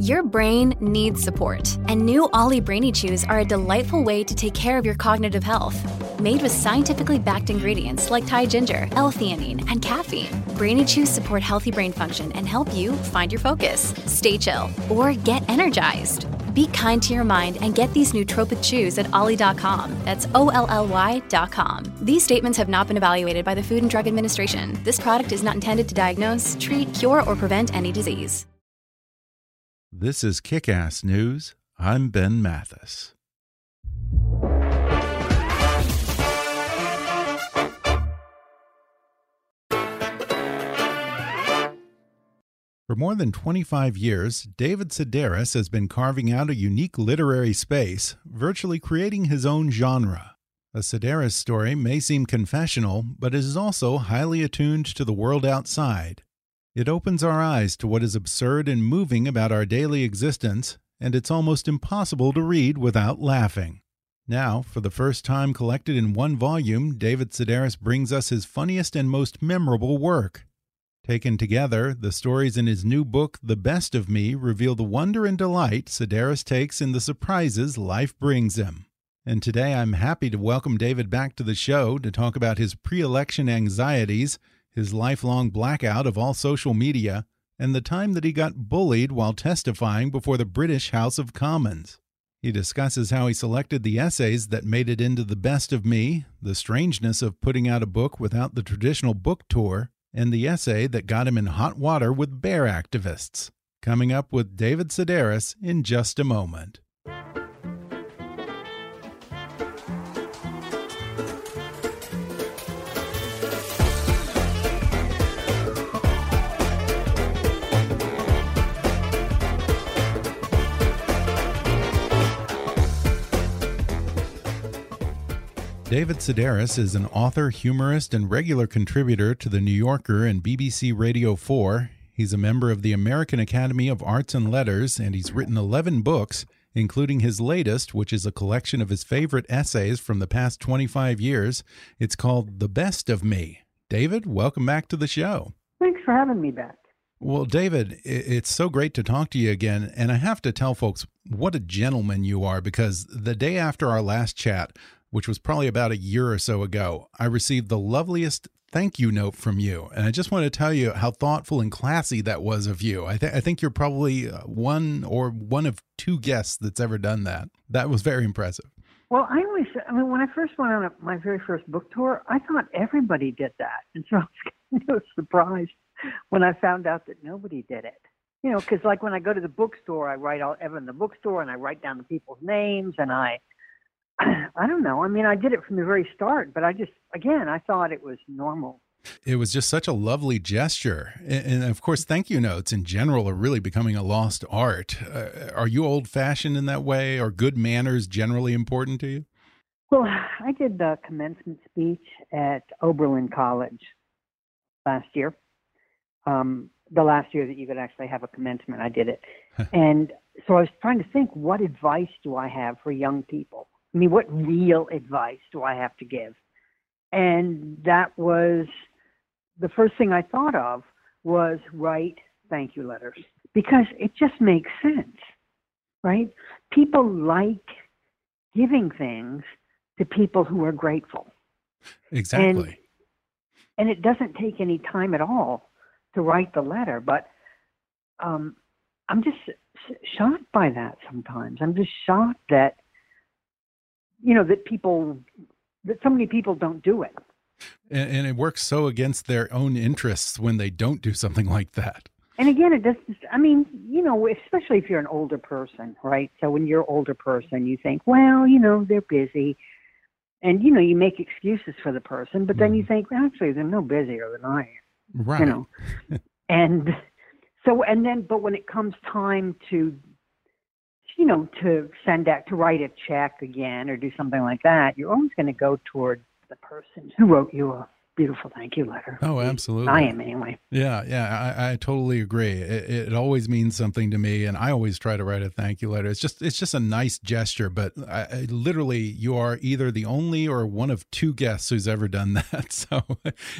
Your brain needs support, and new Olly Brainy Chews are a delightful way to take care of your cognitive health. Made with scientifically backed ingredients like Thai ginger, L-theanine, and caffeine, Brainy Chews support healthy brain function and help you find your focus, stay chill, or get energized. Be kind to your mind and get these nootropic chews at olly.com. That's O-L-L-Y.com. These statements have not been evaluated by the Food and Drug Administration. This product is not intended to diagnose, treat, cure, or prevent any disease. This is Kick Ass News. I'm Ben Mathis. For more than 25 years, David Sedaris has been carving out a unique literary space, virtually creating his own genre. A Sedaris story may seem confessional, but it is also highly attuned to the world outside. It opens our eyes to what is absurd and moving about our daily existence, and it's almost impossible to read without laughing. Now, for the first time collected in one volume, David Sedaris brings us his funniest and most memorable work. Taken together, the stories in his new book, The Best of Me, reveal the wonder and delight Sedaris takes in the surprises life brings him. And today I'm happy to welcome David back to the show to talk about his pre election anxieties, his lifelong blackout of all social media, and the time that he got bullied while testifying before the British House of Commons. He discusses how he selected the essays that made it into The Best of Me, the strangeness of putting out a book without the traditional book tour, and the essay that got him in hot water with bear activists. Coming up with David Sedaris in just a moment. David Sedaris is an author, humorist, and regular contributor to The New Yorker and BBC Radio 4. He's a member of the American Academy of Arts and Letters, and he's written 11 books, including his latest, which is a collection of his favorite essays from the past 25 years. It's called The Best of Me. David, welcome back to the show. Thanks for having me back. Well, David, it's so great to talk to you again. And I have to tell folks what a gentleman you are because the day after our last chat, which was probably about a year or so ago, I received the loveliest thank you note from you. And I just want to tell you how thoughtful and classy that was of you. I, th I think you're probably uh, one or one of two guests that's ever done that. That was very impressive. Well, I always, I mean, when I first went on my very first book tour, I thought everybody did that. And so I was kind of surprised when I found out that nobody did it. You know, because like when I go to the bookstore, I write all ever in the bookstore and I write down the people's names and I I don't know. I mean, I did it from the very start, but I just, again, I thought it was normal. It was just such a lovely gesture. And, of course, thank you notes in general are really becoming a lost art. Uh, are you old fashioned in that way? Are good manners generally important to you? Well, I did the commencement speech at Oberlin College last year. Um, the last year that you could actually have a commencement, I did it. and so I was trying to think, what advice do I have for young people? I mean, what real advice do I have to give? And that was the first thing I thought of was write thank you letters because it just makes sense, right? People like giving things to people who are grateful. Exactly. And, and it doesn't take any time at all to write the letter, but um, I'm just shocked by that sometimes. I'm just shocked that you know that people that so many people don't do it. And, and, it works so against their own interests when they don't do something like that. And again it does i mean you know especially if you're an older person right? So when you're an older person you think well you know they're busy. And you know you make excuses for the person but then you mm-hmm. think well, actually they're no busier than i am Right. You know, and so and then but when it comes time to you know to send out to write a check again or do something like that, you're always going to go toward the person who wrote you a beautiful thank you letter. Oh, absolutely. I am anyway. Yeah, yeah, I, I totally agree. It, it, always means something to me, and I always try to write a thank you letter. It's just it's just a nice gesture, but I, I, literally, you are either the only or one of two guests who's ever done that. So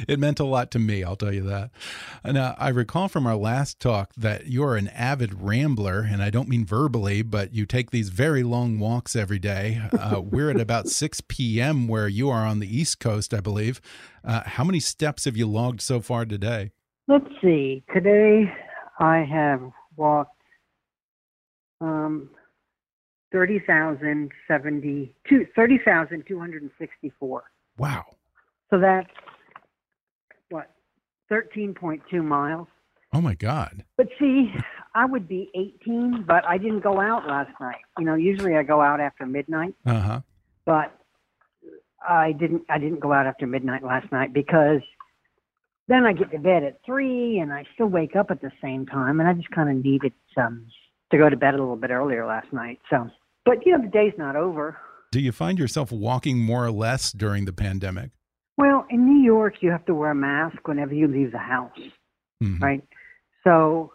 it meant a lot to me. I'll tell you that. Now, I recall from our last talk that you're an avid rambler, and I don't mean verbally, but you take these very long walks every day. Uh, we're at about six p.m. where you are on the East Coast, I believe. Uh, how many steps have you logged so far today? Let's see. Today I have walked um, 30,264. Wow. So that's what, 13.2 miles. Oh my God. But see, I would be 18, but I didn't go out last night. You know, usually I go out after midnight. Uh huh. But I didn't I didn't go out after midnight last night because then I get to bed at three and I still wake up at the same time and I just kind of needed some to go to bed a little bit earlier last night. So, but you know the day's not over. Do you find yourself walking more or less during the pandemic? Well, in New York, you have to wear a mask whenever you leave the house, mm -hmm. right? So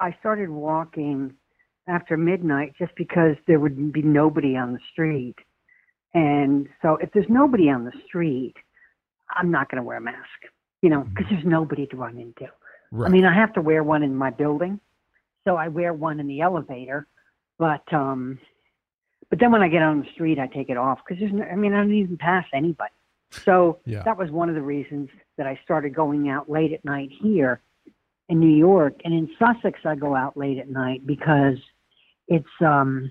I started walking after midnight just because there would be nobody on the street. And so if there's nobody on the street, I'm not going to wear a mask, you know, because there's nobody to run into. Right. I mean, I have to wear one in my building, so I wear one in the elevator, but um, but then when I get on the street, I take it off because there's no, I mean, I don't even pass anybody. So yeah. that was one of the reasons that I started going out late at night here in New York, and in Sussex, I go out late at night because it's um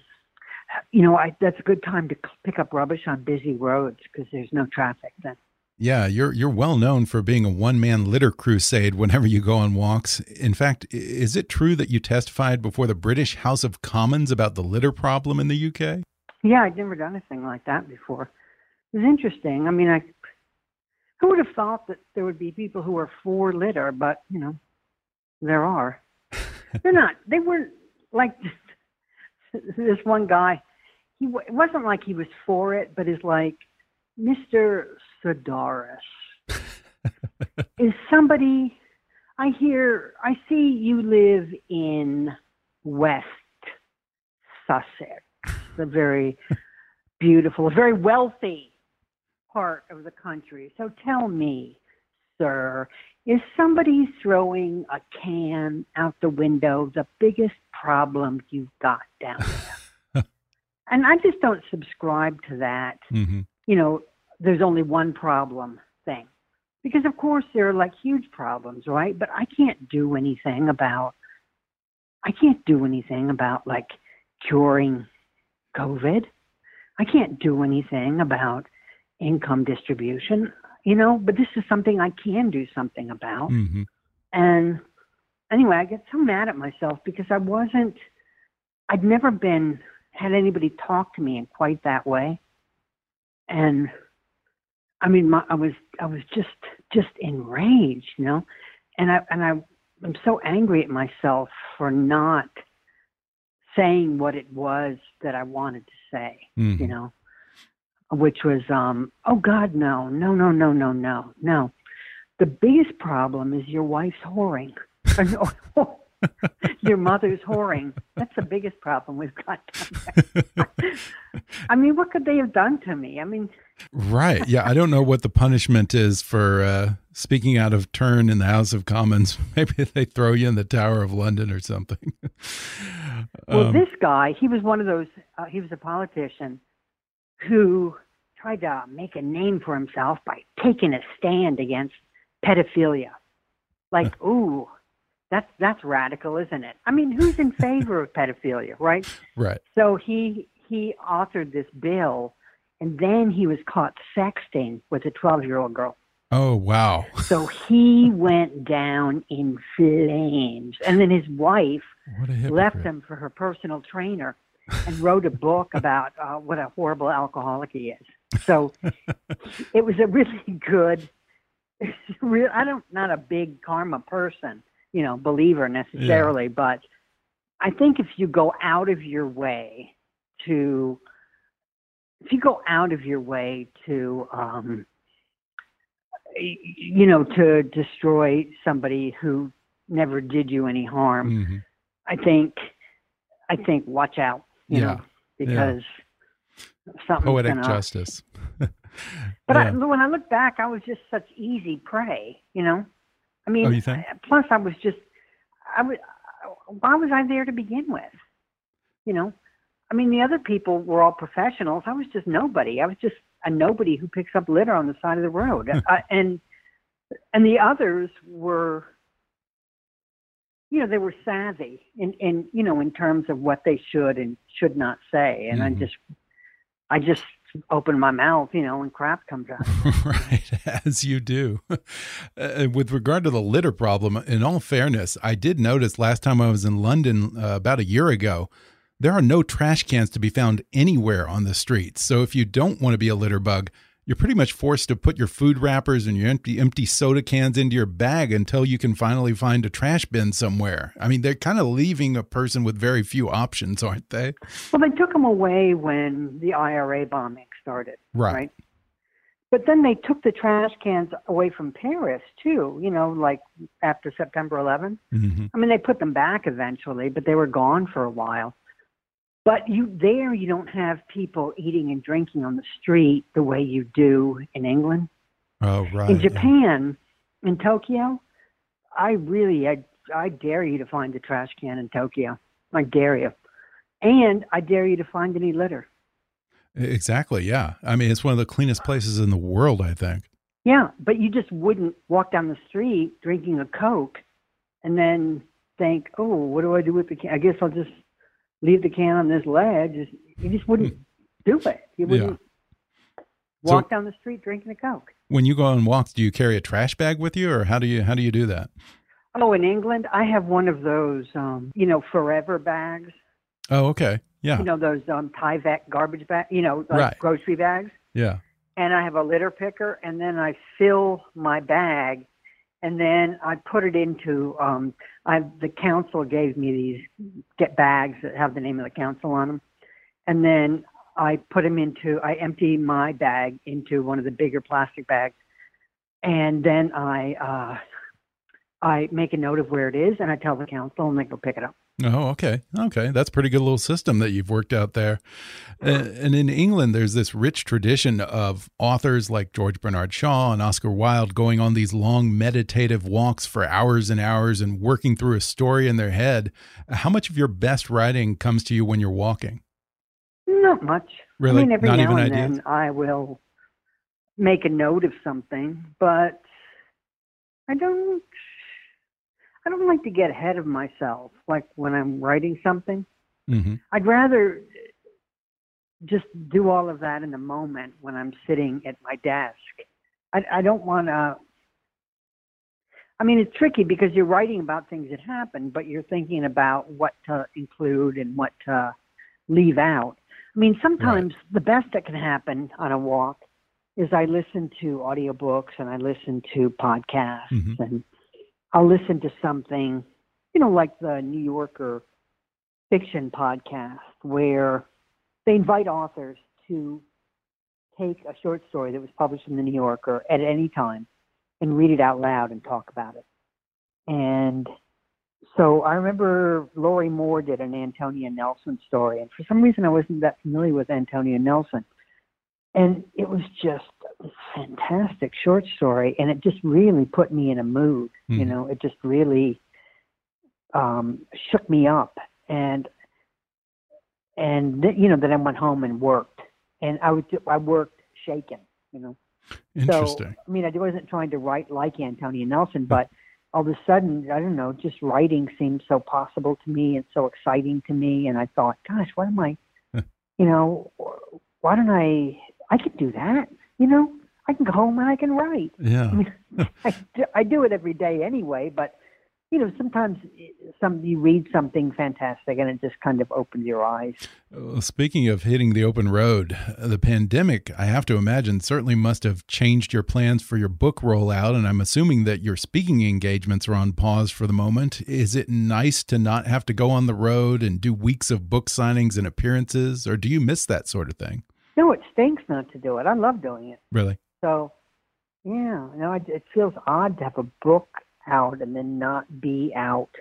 you know, I, that's a good time to pick up rubbish on busy roads because there's no traffic then. Yeah, you're you're well known for being a one man litter crusade whenever you go on walks. In fact, is it true that you testified before the British House of Commons about the litter problem in the UK? Yeah, I'd never done anything like that before. It was interesting. I mean, I who would have thought that there would be people who are for litter, but you know, there are. They're not. They weren't like this one guy, he it wasn't like he was for it, but is like, Mr. Sedaris, is somebody, I hear, I see you live in West Sussex, a very beautiful, very wealthy part of the country. So tell me, sir, is somebody throwing a can out the window the biggest problem you've got down there? and I just don't subscribe to that. Mm-hmm. You know, there's only one problem thing. Because of course there are like huge problems, right? But I can't do anything about I can't do anything about like curing COVID. I can't do anything about income distribution you know, but this is something I can do something about. Mm-hmm. And anyway, I get so mad at myself because I wasn't, I'd never been, had anybody talk to me in quite that way. And I mean, my, I was, I was just, just enraged, you know, and I, and I, I'm so angry at myself for not saying what it was that I wanted to say, mm-hmm. you know which was, um, oh God, no, no, no, no, no, no, no. The biggest problem is your wife's whoring. your mother's whoring. That's the biggest problem we've got. I mean, what could they have done to me? I mean, right? Yeah, I don't know what the punishment is for uh, speaking out of turn in the House of Commons. Maybe they throw you in the Tower of London or something. well, um, this guy, he was one of those. Uh, he was a politician who tried to make a name for himself by taking a stand against pedophilia. Like, ooh, that's that's radical, isn't it? I mean, who's in favor of pedophilia, right? Right. So he he authored this bill, and then he was caught sexting with a twelve-year-old girl. Oh wow! so he went down in flames, and then his wife left him for her personal trainer and wrote a book about uh, what a horrible alcoholic he is. So it was a really good, real. I don't not a big karma person, you know, believer necessarily, but I think if you go out of your way to, if you go out of your way to, um, you know, to destroy somebody who never did you any harm, hmm I think, I think, watch out, Yeah. know, because something's Poetic gonna, justice. But I, when I look back, I was just such easy prey, you know. I mean, Oh, you think? Uh, plus I was just, I was, why was I there to begin with? You know, I mean, the other people were all professionals. I was just nobody. I was just a nobody who picks up litter on the side of the road, I, uh, and and the others were, you know, they were savvy in in you know in terms of what they should and should not say, and Mhm. I just, I just open my mouth, you know, and crap comes out. right, as you do. Uh, with regard to the litter problem, in all fairness, I did notice last time I was in London uh, about a year ago, there are no trash cans to be found anywhere on the streets. So if you don't want to be a litter bug, you're pretty much forced to put your food wrappers and your empty empty soda cans into your bag until you can finally find a trash bin somewhere. I mean, they're kind of leaving a person with very few options, aren't they? Well, they took them away when the IRA bombing started, Right. right? But then they took the trash cans away from Paris too. You know, like after September 11th. hmm I mean, they put them back eventually, but they were gone for a while. But you there, you don't have people eating and drinking on the street the way you do in England. Oh, right. in yeah. Japan, in Tokyo, I really, I, I dare you to find a trash can in Tokyo. I dare you, and I dare you to find any litter. Exactly. Yeah. I mean, it's one of the cleanest places in the world, I think. Yeah, but you just wouldn't walk down the street drinking a Coke and then think, oh, what do I do with the can? I guess I'll just leave the can on this ledge. You just wouldn't do it. You Hmm. Wouldn't So- walk down the street drinking a Coke. When you go on walks, do you carry a trash bag with you, or how do you how do you do that? Oh, in England, I have one of those, um, you know, forever bags. Oh, okay. Yeah. You know, those um, Tyvek garbage bags, you know, like Right. grocery bags. yeah. and I have a litter picker, and then I fill my bag, and then I put it into. Um, I the council gave me these get bags that have the name of the council on them, and then I put them into. I empty my bag into one of the bigger plastic bags, and then I uh, I make a note of where it is, and I tell the council, and they go pick it up. Oh, okay. Okay. That's a pretty good little system that you've worked out there. Uh, and in England, there's this rich tradition of authors like George Bernard Shaw and Oscar Wilde going on these long meditative walks for hours and hours and working through a story in their head. How much of your best writing comes to you when you're walking? Not much. Really? I mean, every Not now even and ideas? then I will make a note of something, but I don't. I don't like to get ahead of myself. Like when I'm writing something, hmm I'd rather just do all of that in the moment when I'm sitting at my desk. I, I don't want to. I mean, it's tricky because you're writing about things that happen, but you're thinking about what to include and what to leave out. I mean, sometimes the best that can happen on a walk is I listen to audiobooks and I listen to podcasts Mhm. and I'll listen to something, you know, like the New Yorker fiction podcast where they invite authors to take a short story that was published in the New Yorker at any time and read it out loud and talk about it. And so I remember Lorrie Moore did an Antonya Nelson story, and for some reason I wasn't that familiar with Antonya Nelson. And it was just a fantastic short story, and it just really put me in a mood. You Mhm. know, it just really um, shook me up, and and th- you know then I went home and worked, and I was I worked shaken. You know, Interesting. so, I mean, I wasn't trying to write like Antonya Nelson, but all of a sudden, I don't know, just writing seemed so possible to me and so exciting to me. And I thought, gosh, what am I, you know, why don't I, I can do that, you know, I can go home and I can write. I yeah. mean, I, do- I do it every day anyway, but you know, sometimes eh, some you read something fantastic and it just kind of opens your eyes. Well, speaking of hitting the open road, the pandemic, I have to imagine, certainly must have changed your plans for your book rollout. And I'm assuming that your speaking engagements are on pause for the moment. Is it nice to not have to go on the road and do weeks of book signings and appearances, or do you miss that sort of thing? No, it stinks not to do it. I love doing it. Really? So, yeah, know, it, it feels odd to have a book out and then not be out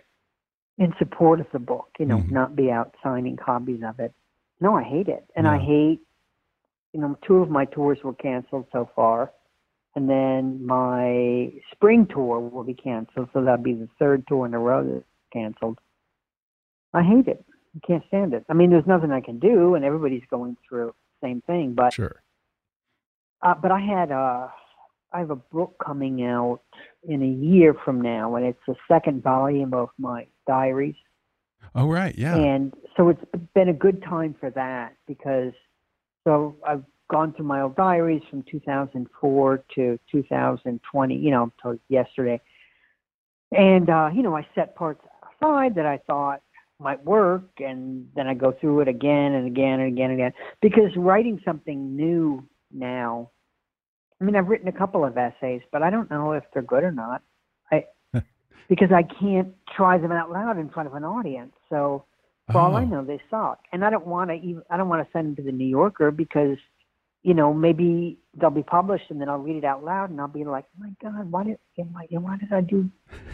in support of the book, you know, mm-hmm. not be out signing copies of it. No, I hate it. And I hate, you know, two of my tours were canceled so far. And then my spring tour will be canceled. So that'll be the third tour in a row that's canceled. I hate it. I can't stand it. I mean, there's nothing I can do, and everybody's going through same thing. But sure. Uh, but I had uh, I have a book coming out in a year from now, and it's the second volume of my diaries. Oh, right, yeah. And so it's been a good time for that because so I've gone through my old diaries from 2004 to 2020, you know, until yesterday. And, uh, you know, I set parts aside that I thought might work, and then I go through it again and again and again and again. Because writing something new now I mean, I've written a couple of essays, but I don't know if they're good or not. I because I can't try them out loud in front of an audience. So for oh. all I oh. know, they suck. And I don't want to even I don't want to send them to the New Yorker because you know maybe they'll be published and then I'll read it out loud and I'll be like, oh my God, why did why did I do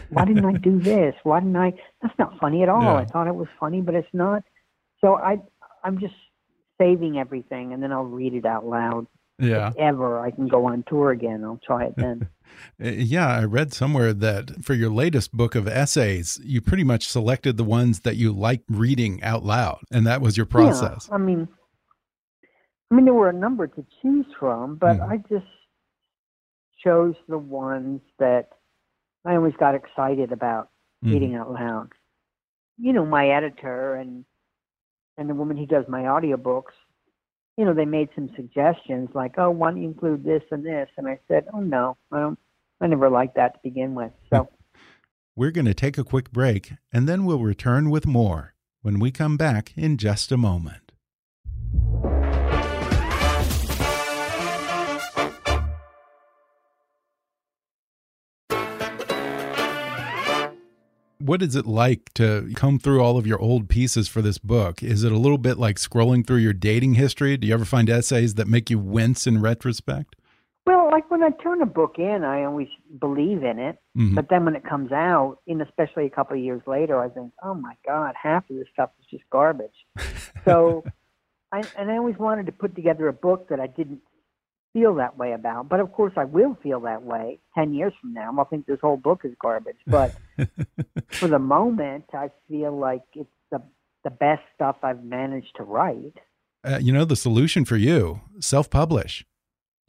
why didn't I do this? Why didn't I? That's not funny at all. Yeah. I thought it was funny, but it's not. So I I'm just saving everything and then I'll read it out loud yeah. If ever I can go on tour again, I'll try it then. Uh, yeah, I read somewhere that for your latest book of essays, you pretty much selected the ones that you like reading out loud, and that was your process. Yeah, I mean, I mean, there were a number to choose from, but mm. I just chose the ones that I always got excited about mm. reading out loud. You know, my editor and and the woman who does my audiobooks you know, they made some suggestions like, oh, why don't you include this and this? And I said, oh, no, I don't, I never liked that to begin with. So we're going to take a quick break and then we'll return with more when we come back in just a moment. What is it like to come through all of your old pieces for this book? Is it a little bit like scrolling through your dating history? Do you ever find essays that make you wince in retrospect? Well, like when I turn a book in, I always believe in it. Mm -hmm. But then when it comes out, and especially a couple of years later, I think, oh my God, half of this stuff is just garbage. so, I, and I always wanted to put together a book that I didn't feel that way about. But of course, I will feel that way 10 years from now. I'll think this whole book is garbage. But for the moment, I feel like it's the, the best stuff I've managed to write. Uh, you know, the solution for you self publish.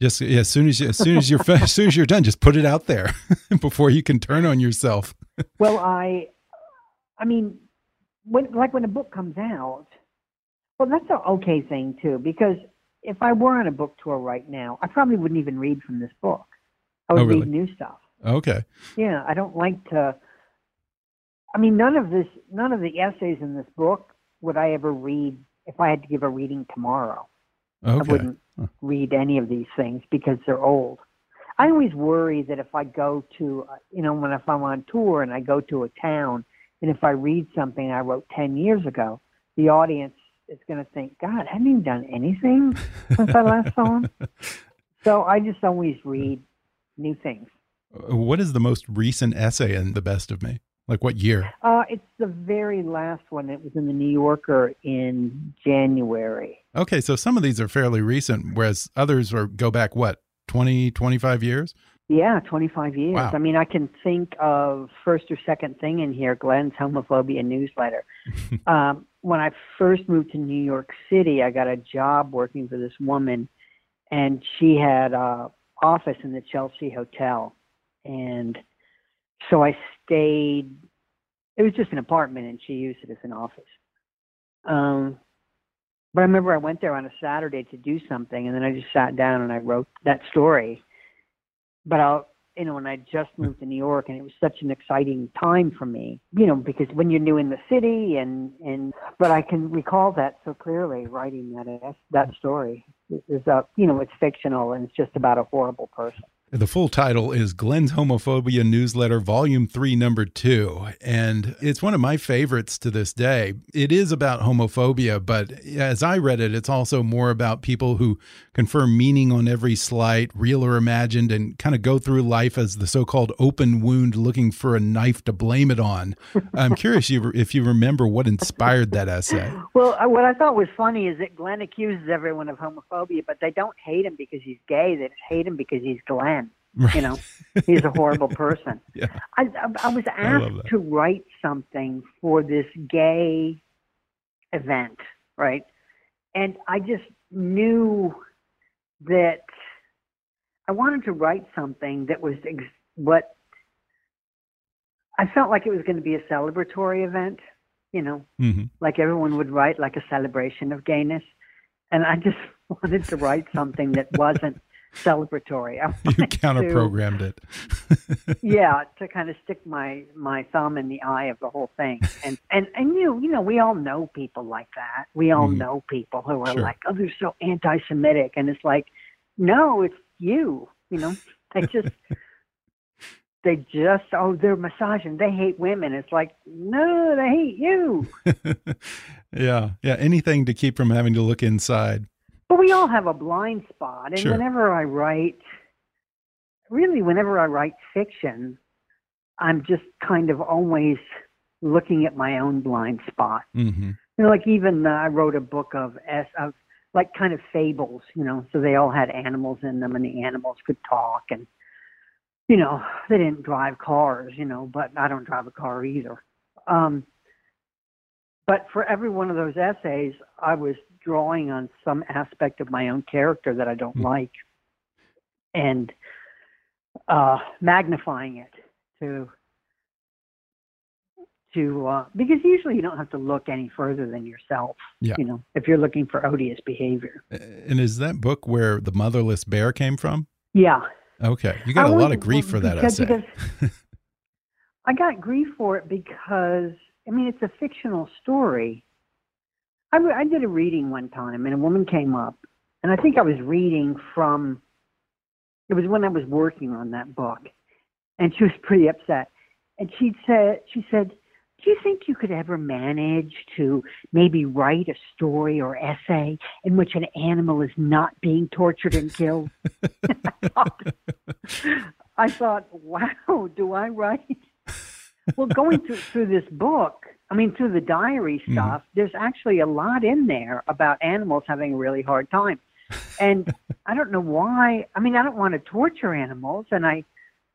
Just yeah, as soon as you, as soon as you're as soon as you're done, just put it out there before you can turn on yourself. well, I, I mean, when like when a book comes out, well, that's an okay thing too because if I were on a book tour right now, I probably wouldn't even read from this book. I would oh, really? read new stuff. Okay. Yeah, I don't like to. I mean, none of this, none of the essays in this book would I ever read if I had to give a reading tomorrow. Okay. I wouldn't read any of these things because they're old. I always worry that if I go to, you know, when if I'm on tour and I go to a town, and if I read something I wrote ten years ago, the audience is going to think, God, I haven't even done anything since I last saw him. So I just always read new things. Uh, what is the most recent essay in The Best of Me? Like what year? Uh, it's the very last one. It was in the New Yorker in January. Okay, so some of these are fairly recent, whereas others are go back what 20, 25 years? Yeah, 25 years. Wow. I mean, I can think of first or second thing in here, Glen's homophobia newsletter. um, when I first moved to New York City, I got a job working for this woman, and she had a office in the Chelsea Hotel, and so I stayed. It was just an apartment, and she used it as an office. Um, but I remember I went there on a Saturday to do something, and then I just sat down and I wrote that story but I'll you know, when I just moved to New York, and it was such an exciting time for me, you know, because when you're new in the city, and and but I can recall that so clearly writing that that story is a, you know, it's fictional and it's just about a horrible person. The full title is Glen's Homophobia Newsletter, Volume 3, Number 2. And it's one of my favorites to this day. It is about homophobia, but as I read it, it's also more about people who confer meaning on every slight, real or imagined, and kind of go through life as the so called open wound looking for a knife to blame it on. I'm curious if you remember what inspired that essay. Well, uh, what I thought was funny is that Glen accuses everyone of homophobia, but they don't hate him because he's gay. They hate him because he's Glen. Right. You know, he's a horrible person. yeah. I, I, I was asked I to write something for this gay event, right? And I just knew that I wanted to write something that was ex- what I felt like it was going to be a celebratory event, you know, mm-hmm. like everyone would write like a celebration of gayness. And I just wanted to write something that wasn't celebratory. I you counter programmed it. yeah, to kind of stick my my thumb in the eye of the whole thing. And and and you you know we all know people like that. We all mm. know people who are sure. like, oh, they're so anti-Semitic, and it's like, no, it's you. You know, they just. they just oh they're massaging they hate women it's like no they hate you yeah yeah anything to keep from having to look inside but we all have a blind spot. And sure. whenever I write, really, whenever I write fiction, I'm just kind of always looking at my own blind spot. Mm-hmm. You know, like even uh, I wrote a book of s of like kind of fables. You know, so they all had animals in them, and the animals could talk, and you know, they didn't drive cars. You know, but I don't drive a car either. Um, but for every one of those essays, I was drawing on some aspect of my own character that I don't mm. like and uh, magnifying it to to uh, because usually you don't have to look any further than yourself. Yeah. You know, if you're looking for odious behavior. And is that book where the motherless bear came from? Yeah. Okay, you got I a lot of grief for that because, essay. Because I got grief for it because I mean it's a fictional story, I, I did a reading one time, and a woman came up, and I think I was reading from. It was when I was working on that book, and she was pretty upset. And she said, "She said, do you think you could ever manage to maybe write a story or essay in which an animal is not being tortured and killed?" I, thought, I thought, wow, do I write? Well, going through, through this book, I mean, through the diary mm-hmm. stuff, mm-hmm. there's actually a lot in there about animals having a really hard time. And I don't know why. I mean, I don't want to torture animals, and I,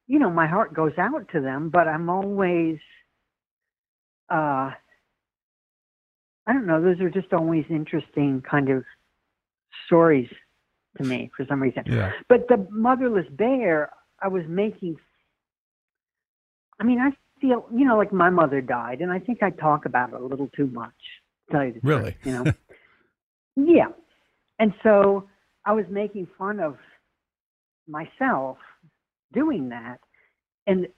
you know, my heart goes out to them, but I'm always, uh, I don't know, those are just always interesting kind of stories to me for some reason. Yeah. But the motherless bear, I was making. I mean, I feel, you know, like my mother died, and I think I talk about it a little too much. tell you the really, truth, you know. yeah, and so I was making fun of myself doing that, and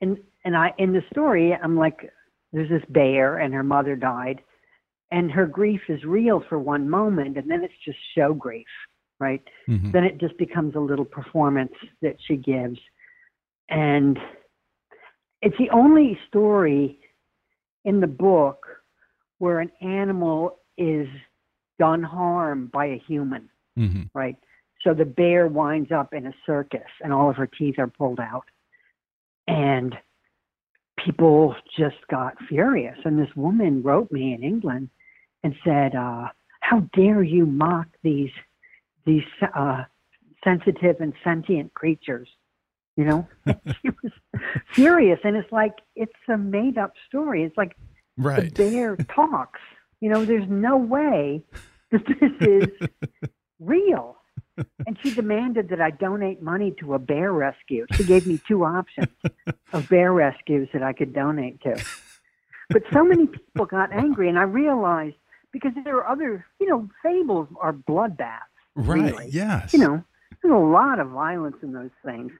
and and I in the story, I'm like, there's this bear, and her mother died, and her grief is real for one moment, and then it's just show grief, right? Mm-hmm. Then it just becomes a little performance that she gives, and it's the only story in the book where an animal is done harm by a human, mm-hmm. right? So the bear winds up in a circus and all of her teeth are pulled out. And people just got furious. And this woman wrote me in England and said, uh, How dare you mock these, these uh, sensitive and sentient creatures? You know, she was furious, and it's like it's a made-up story. It's like right. the bear talks. You know, there's no way that this is real. And she demanded that I donate money to a bear rescue. She gave me two options of bear rescues that I could donate to. But so many people got angry, and I realized because there are other, you know, fables are bloodbaths. Right. Really. Yes. You know, there's a lot of violence in those things.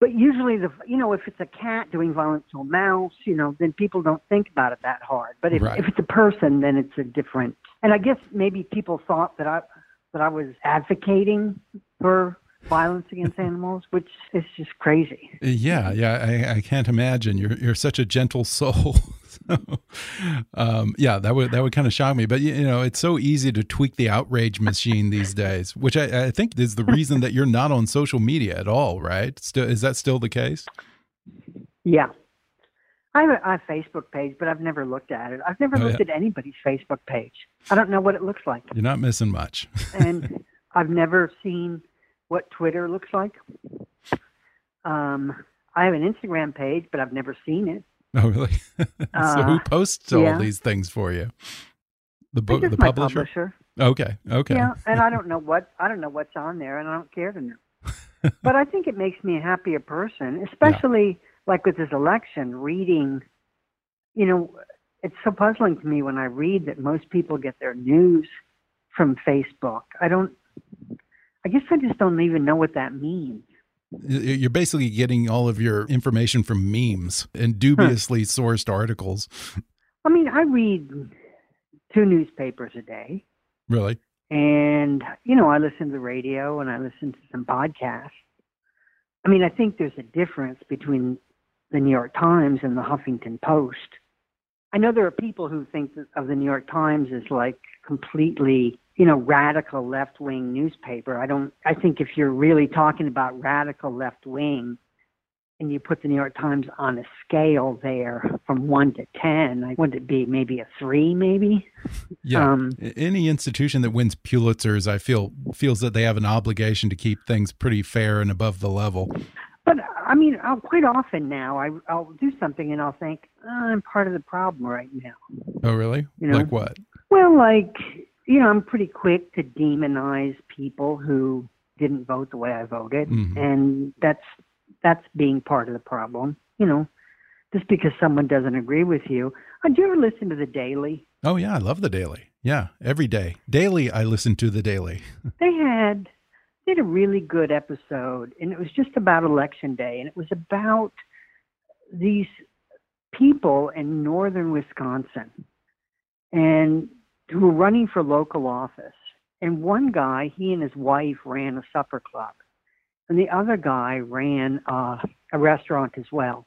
But usually the you know if it's a cat doing violence to a mouse, you know, then people don't think about it that hard. But if Right. if it's a person, then it's a different. And I guess maybe people thought that I that I was advocating for violence against animals, which is just crazy. Yeah, yeah, I, I can't imagine. You're you're such a gentle soul. so, um, yeah, that would that would kind of shock me. But you know, it's so easy to tweak the outrage machine these days, which I, I think is the reason that you're not on social media at all, right? Still, is that still the case? Yeah. I have, a, I have a Facebook page, but I've never looked at it. I've never Oh, looked yeah. at anybody's Facebook page. I don't know what it looks like. You're not missing much. and I've never seen what Twitter looks like. Um, I have an Instagram page, but I've never seen it. oh, really? so who Uh, posts all yeah. these things for you? The book, the publisher. publisher. Okay, okay. Yeah, and I don't know what I don't know what's on there, and I don't care to know. but I think it makes me a happier person, especially like with this election. Reading, you know, it's so puzzling to me when I read that most people get their news from Facebook. I don't. I guess I just don't even know what that means. You're basically getting all of your information from memes and dubiously sourced articles. I mean, I read two newspapers a day, Really? and you know, I listen to the radio and I listen to some podcasts. I mean, I think there's a difference between the New York Times and the Huffington Post. I know there are people who think of the New York Times as like completely, you know, radical left wing newspaper. I don't. I think if you're really talking about radical left wing, and you put the New York Times on a scale there from one to ten, I would it be maybe a three, maybe? Yeah. Um, Any institution that wins Pulitzers, I feel feels that they have an obligation to keep things pretty fair and above the level. But I mean, I'll, quite often now, I, I'll do something and I'll think oh, I'm part of the problem right now. Oh, really? You know? Like what? Well, like you know, I'm pretty quick to demonize people who didn't vote the way I voted, Mhm. and that's that's being part of the problem. You know, just because someone doesn't agree with you. Uh, do you ever listen to the Daily? Oh, yeah. I love the Daily. Yeah, every day. Daily, I listen to the Daily. They had they had a really good episode, and it was just about election day, and it was about these people in northern Wisconsin, and who were running for local office. And one guy, he and his wife ran a supper club, and the other guy ran uh, a restaurant as well.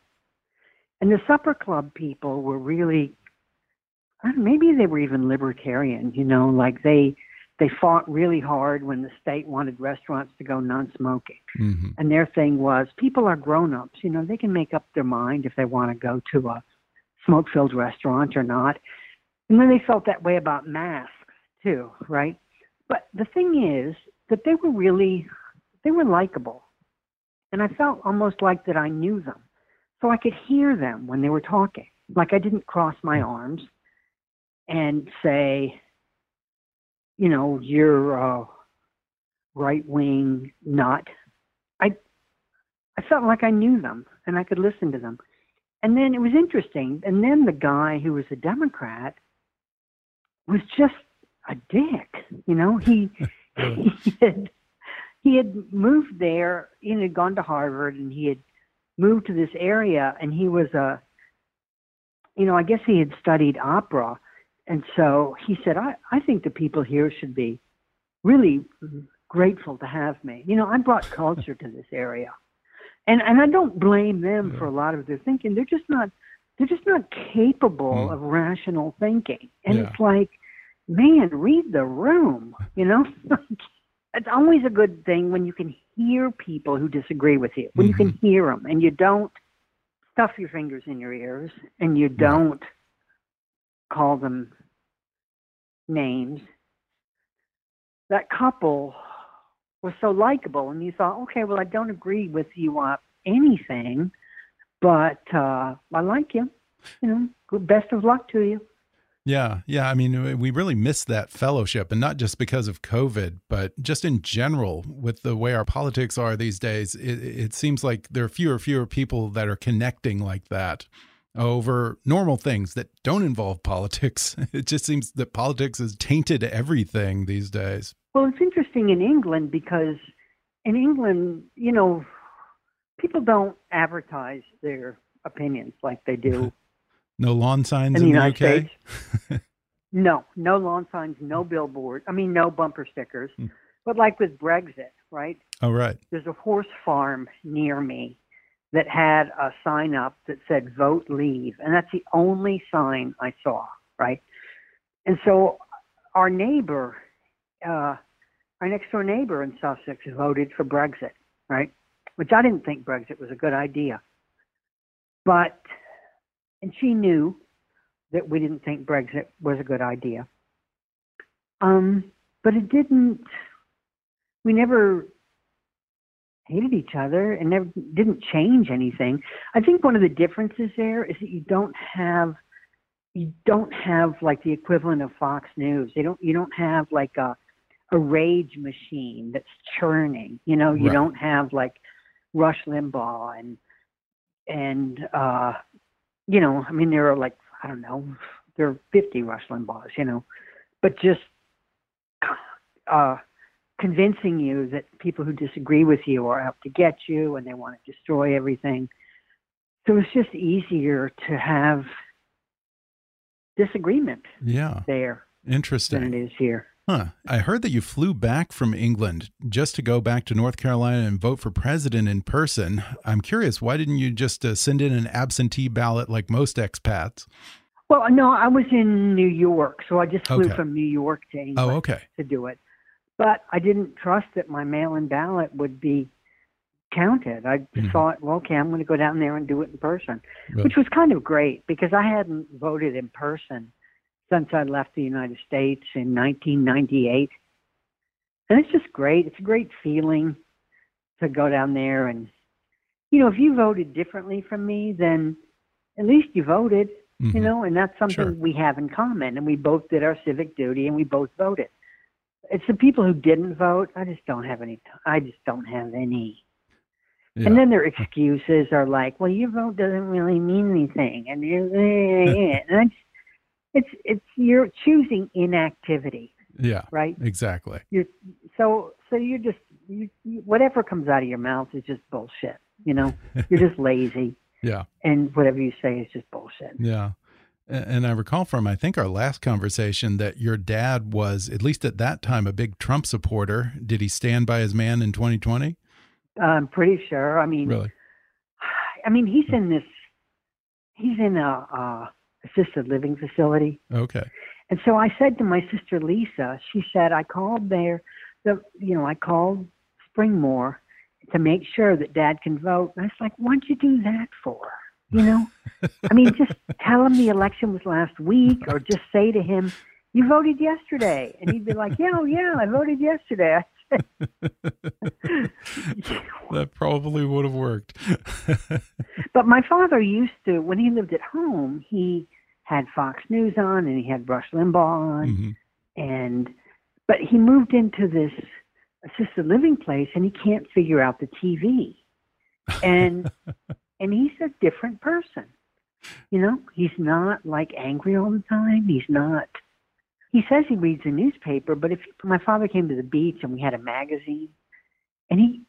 And the supper club people were really, I don't know, maybe they were even libertarian, you know, like they they fought really hard when the state wanted restaurants to go non-smoking. hmm And their thing was people are grown-ups, you know, they can make up their mind if they want to go to a smoke-filled restaurant or not. And then they felt that way about masks too, right? But the thing is that they were really they were likable. And I felt almost like that I knew them. So I could hear them when they were talking. Like I didn't cross my hmm. arms and say, you know, you're a right wing nut. I I felt like I knew them and I could listen to them. And then it was interesting. And then the guy who was a Democrat was just a dick. You know, he he had he had moved there. He had gone to Harvard, and he had moved to this area. And he was a, you know, I guess he had studied opera, and so he said, "I I think the people here should be really grateful to have me. You know, I brought culture to this area, and and I don't blame them for a lot of their thinking. They're just not they're just not capable Hmm. of rational thinking, and Yeah. it's like." Man, read the room. You know, it's always a good thing when you can hear people who disagree with you. When you can hear them and you don't stuff your fingers in your ears and you don't call them names. That couple was so likable, and you thought, okay, well, I don't agree with you on anything, but uh, I like you. You know, best of luck to you. Yeah, yeah. I mean, we really miss that fellowship, and not just because of COVID, but just in general with the way our politics are these days. It, it seems like there are fewer and fewer people that are connecting like that over normal things that don't involve politics. It just seems that politics has tainted everything these days. Well, it's interesting in England because in England, you know, people don't advertise their opinions like they do no lawn signs in the United UK? States. no, no lawn signs, no billboard. I mean, no bumper stickers. Hmm. But like with Brexit, right? Oh, right. There's a horse farm near me that had a sign up that said "Vote Leave," and that's the only sign I saw, right? And so our neighbor, uh, our next door neighbor in Sussex, voted for Brexit, right? Which I didn't think Brexit was a good idea, but and she knew that we didn't think Brexit was a good idea. Um, but it didn't. We never hated each other and never didn't change anything. I think one of the differences there is that you don't have you don't have like the equivalent of Fox News. They don't you don't have like a a rage machine that's churning. You know, you Right. don't have like Rush Limbaugh and and uh you know, I mean there are like I don't know, there are 50 Rush Limbaughs, you know, but just uh convincing you that people who disagree with you are out to get you and they want to destroy everything. So it's just easier to have disagreement Yeah. there than Interesting. it is here. Huh. I heard that you flew back from England just to go back to North Carolina and vote for president in person. I'm curious, why didn't you just uh, send in an absentee ballot like most expats? Well, no, I was in New York, so I just flew Okay. from New York to England Oh, okay. to do it. But I didn't trust that my mail-in ballot would be counted. I just Mhm. thought, well, okay, I'm going to go down there and do it in person, Really? which was kind of great because I hadn't voted in person since I left the United States in 1998. And it's just great. It's a great feeling to go down there and, you know, if you voted differently from me, then at least you voted you Mhm. know, and that's something Sure. we have in common. And we both did our civic duty, and we both voted. It's the people who didn't vote. I just don't have any. I just don't have any. Yeah. And then their excuses are like, "Well, your vote doesn't really mean anything," and you, and I just, it's it's you're choosing inactivity, yeah, right? exactly. You're so so you're just you, you, whatever comes out of your mouth is just bullshit. You know, you're just lazy, Yeah. and whatever you say is just bullshit. Yeah. And I recall from, I think, our last conversation that your dad was, at least at that time, a big Trump supporter. Did he stand by his man in 2020? I'm pretty sure. I mean, Really? I mean, he's in this. He's in a, a assisted living facility, Okay. and so I said to my sister Lisa. She said I called there. The you know I called Springmoor to make sure that Dad can vote. And I was like, what'd you do that for? You know, I mean, just tell him the election was last week, or just say to him, "You voted yesterday," and he'd be like, "Yeah, oh, yeah, I voted yesterday." That probably would have worked. But my father used to, when he lived at home, he had Fox News on and he had Rush Limbaugh on, Mhm. and but he moved into this assisted living place and he can't figure out the TV, and and he's a different person. You know, he's not like angry all the time. He's not. He says he reads the newspaper, but if my father came to the beach and we had a magazine, and he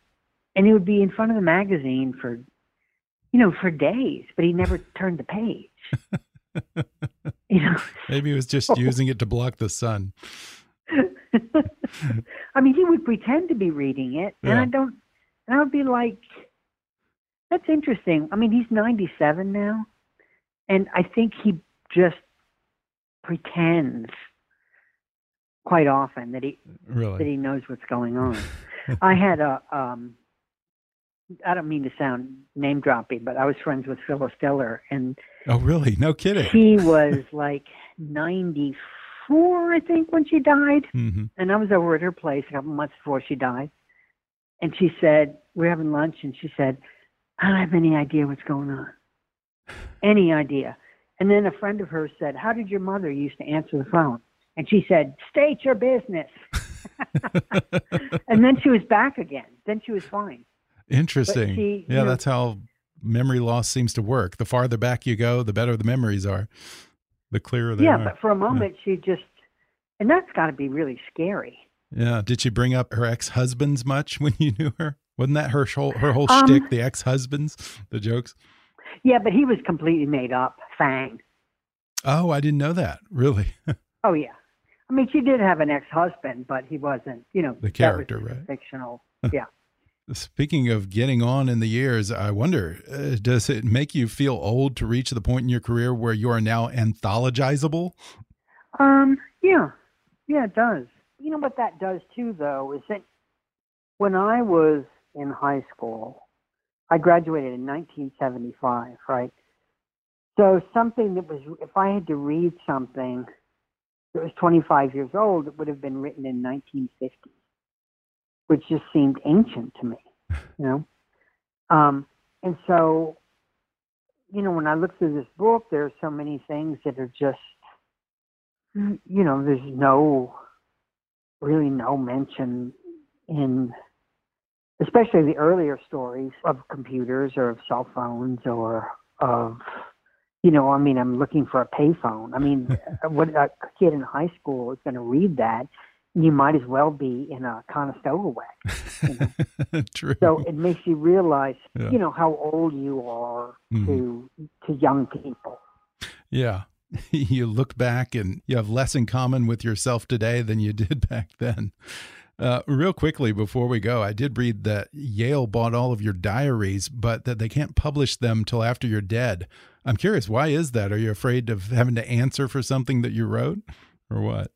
and he would be in front of the magazine for you know, for days, but he never turned the page. you know, Maybe he was just using it to block the sun. I mean, he would pretend to be reading it, and Yeah. I don't. And I would be like, "That's interesting." I mean, he's ninety-seven now, and I think he just pretends quite often that he that he knows what's going on. I had a um I don't mean to sound name dropping, but I was friends with Phyllis Diller and Oh, really? No kidding. she was like 94 I think when she died hmm and I was over at her place a couple months before she died. And she said, we We're having lunch and she said, I don't have any idea what's going on. Any idea. And then a friend of hers said, How did your mother used to answer the phone? And she said, State your business. and then she was back again. Then she was fine. Interesting. she, yeah, you know- that's how memory loss seems to work. The farther back you go, the better the memories are, the clearer they yeah, are. but for a moment she just, and that's got to be really scary. Yeah. Did she bring up her ex husbands much when you knew her? Wasn't that her whole her whole Um, shtick? The ex husbands, the jokes. Yeah, but he was completely made up. Fang. Oh, I didn't know that. Really? Oh yeah. I mean, she did have an ex-husband, but he wasn't. You know, The character, right? Fictional. Yeah. Speaking of getting on in the years, I wonder, uh, does it make you feel old to reach the point in your career where you are now anthologizable? Um. Yeah. Yeah, it does. You know what that does too, though, is that when I was in high school, I graduated in 1975, right? So something that was, if I had to read something that was 25 years old, it would have been written in 1950, which just seemed ancient to me, you know? Um, and so, you know, when I look through this book, there are so many things that are just, you know, there's no, really no mention in, especially the earlier stories of computers or of cell phones or of, you know, I mean, I'm looking for a payphone. I mean, what a kid in high school is going to read that? You might as well be in a Conestoga wagon. True. So it makes you realize, Yeah. you know, how old you are Mhm. to to young people. Yeah. You look back and you have less in common with yourself today than you did back then. Uh, real quickly before we go, I did read that Yale bought all of your diaries, but that they can't publish them till after you're dead. I'm curious, why is that? Are you afraid of having to answer for something that you wrote, or what?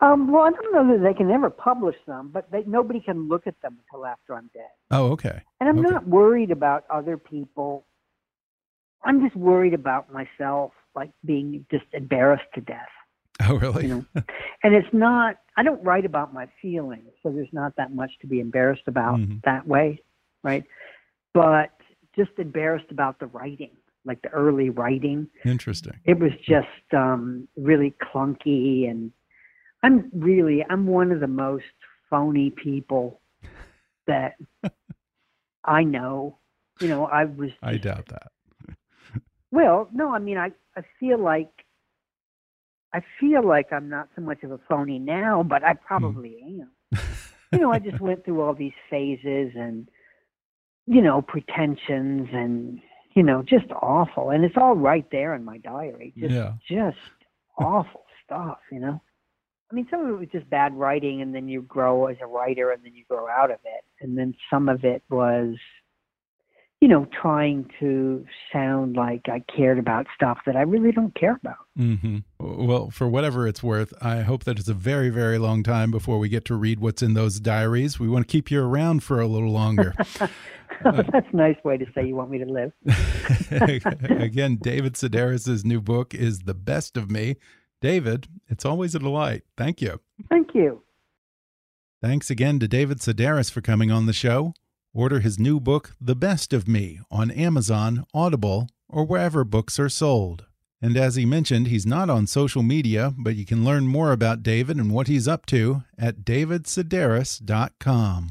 Um, well, I don't know that they can ever publish them, but they, nobody can look at them until after I'm dead. Oh, okay. And I'm Okay. not worried about other people. I'm just worried about myself, like being just embarrassed to death. Oh, really? You know, and it's not. I don't write about my feelings, so there's not that much to be embarrassed about Mhm. that way, right? But just embarrassed about the writing, like the early writing. Interesting. it was just um really clunky and i'm really i'm one of the most phony people that i know you know i was I doubt that. well no i mean i i feel like i feel like i'm not so much of a phony now but i probably am you know i just went through all these phases and you know pretensions and you know just awful and it's all right there in my diary just Yeah. just awful stuff, you know. I mean, some of it was just bad writing, and then you grow as a writer, and then you grow out of it, and then some of it was, you know, trying to sound like I cared about stuff that I really don't care about. Mm-hmm. Well, for whatever it's worth, I hope that it's a very, very long time before we get to read what's in those diaries. We want to keep you around for a little longer. That's a nice way to say you want me to live. Again, David Sedaris' new book is The Best of Me. David, it's always a delight. Thank you. Thank you. Thanks again to David Sedaris for coming on the show. Order his new book, The Best of Me, on Amazon, Audible, or wherever books are sold. And as he mentioned, he's not on social media, but you can learn more about David and what he's up to at davidsedaris.com.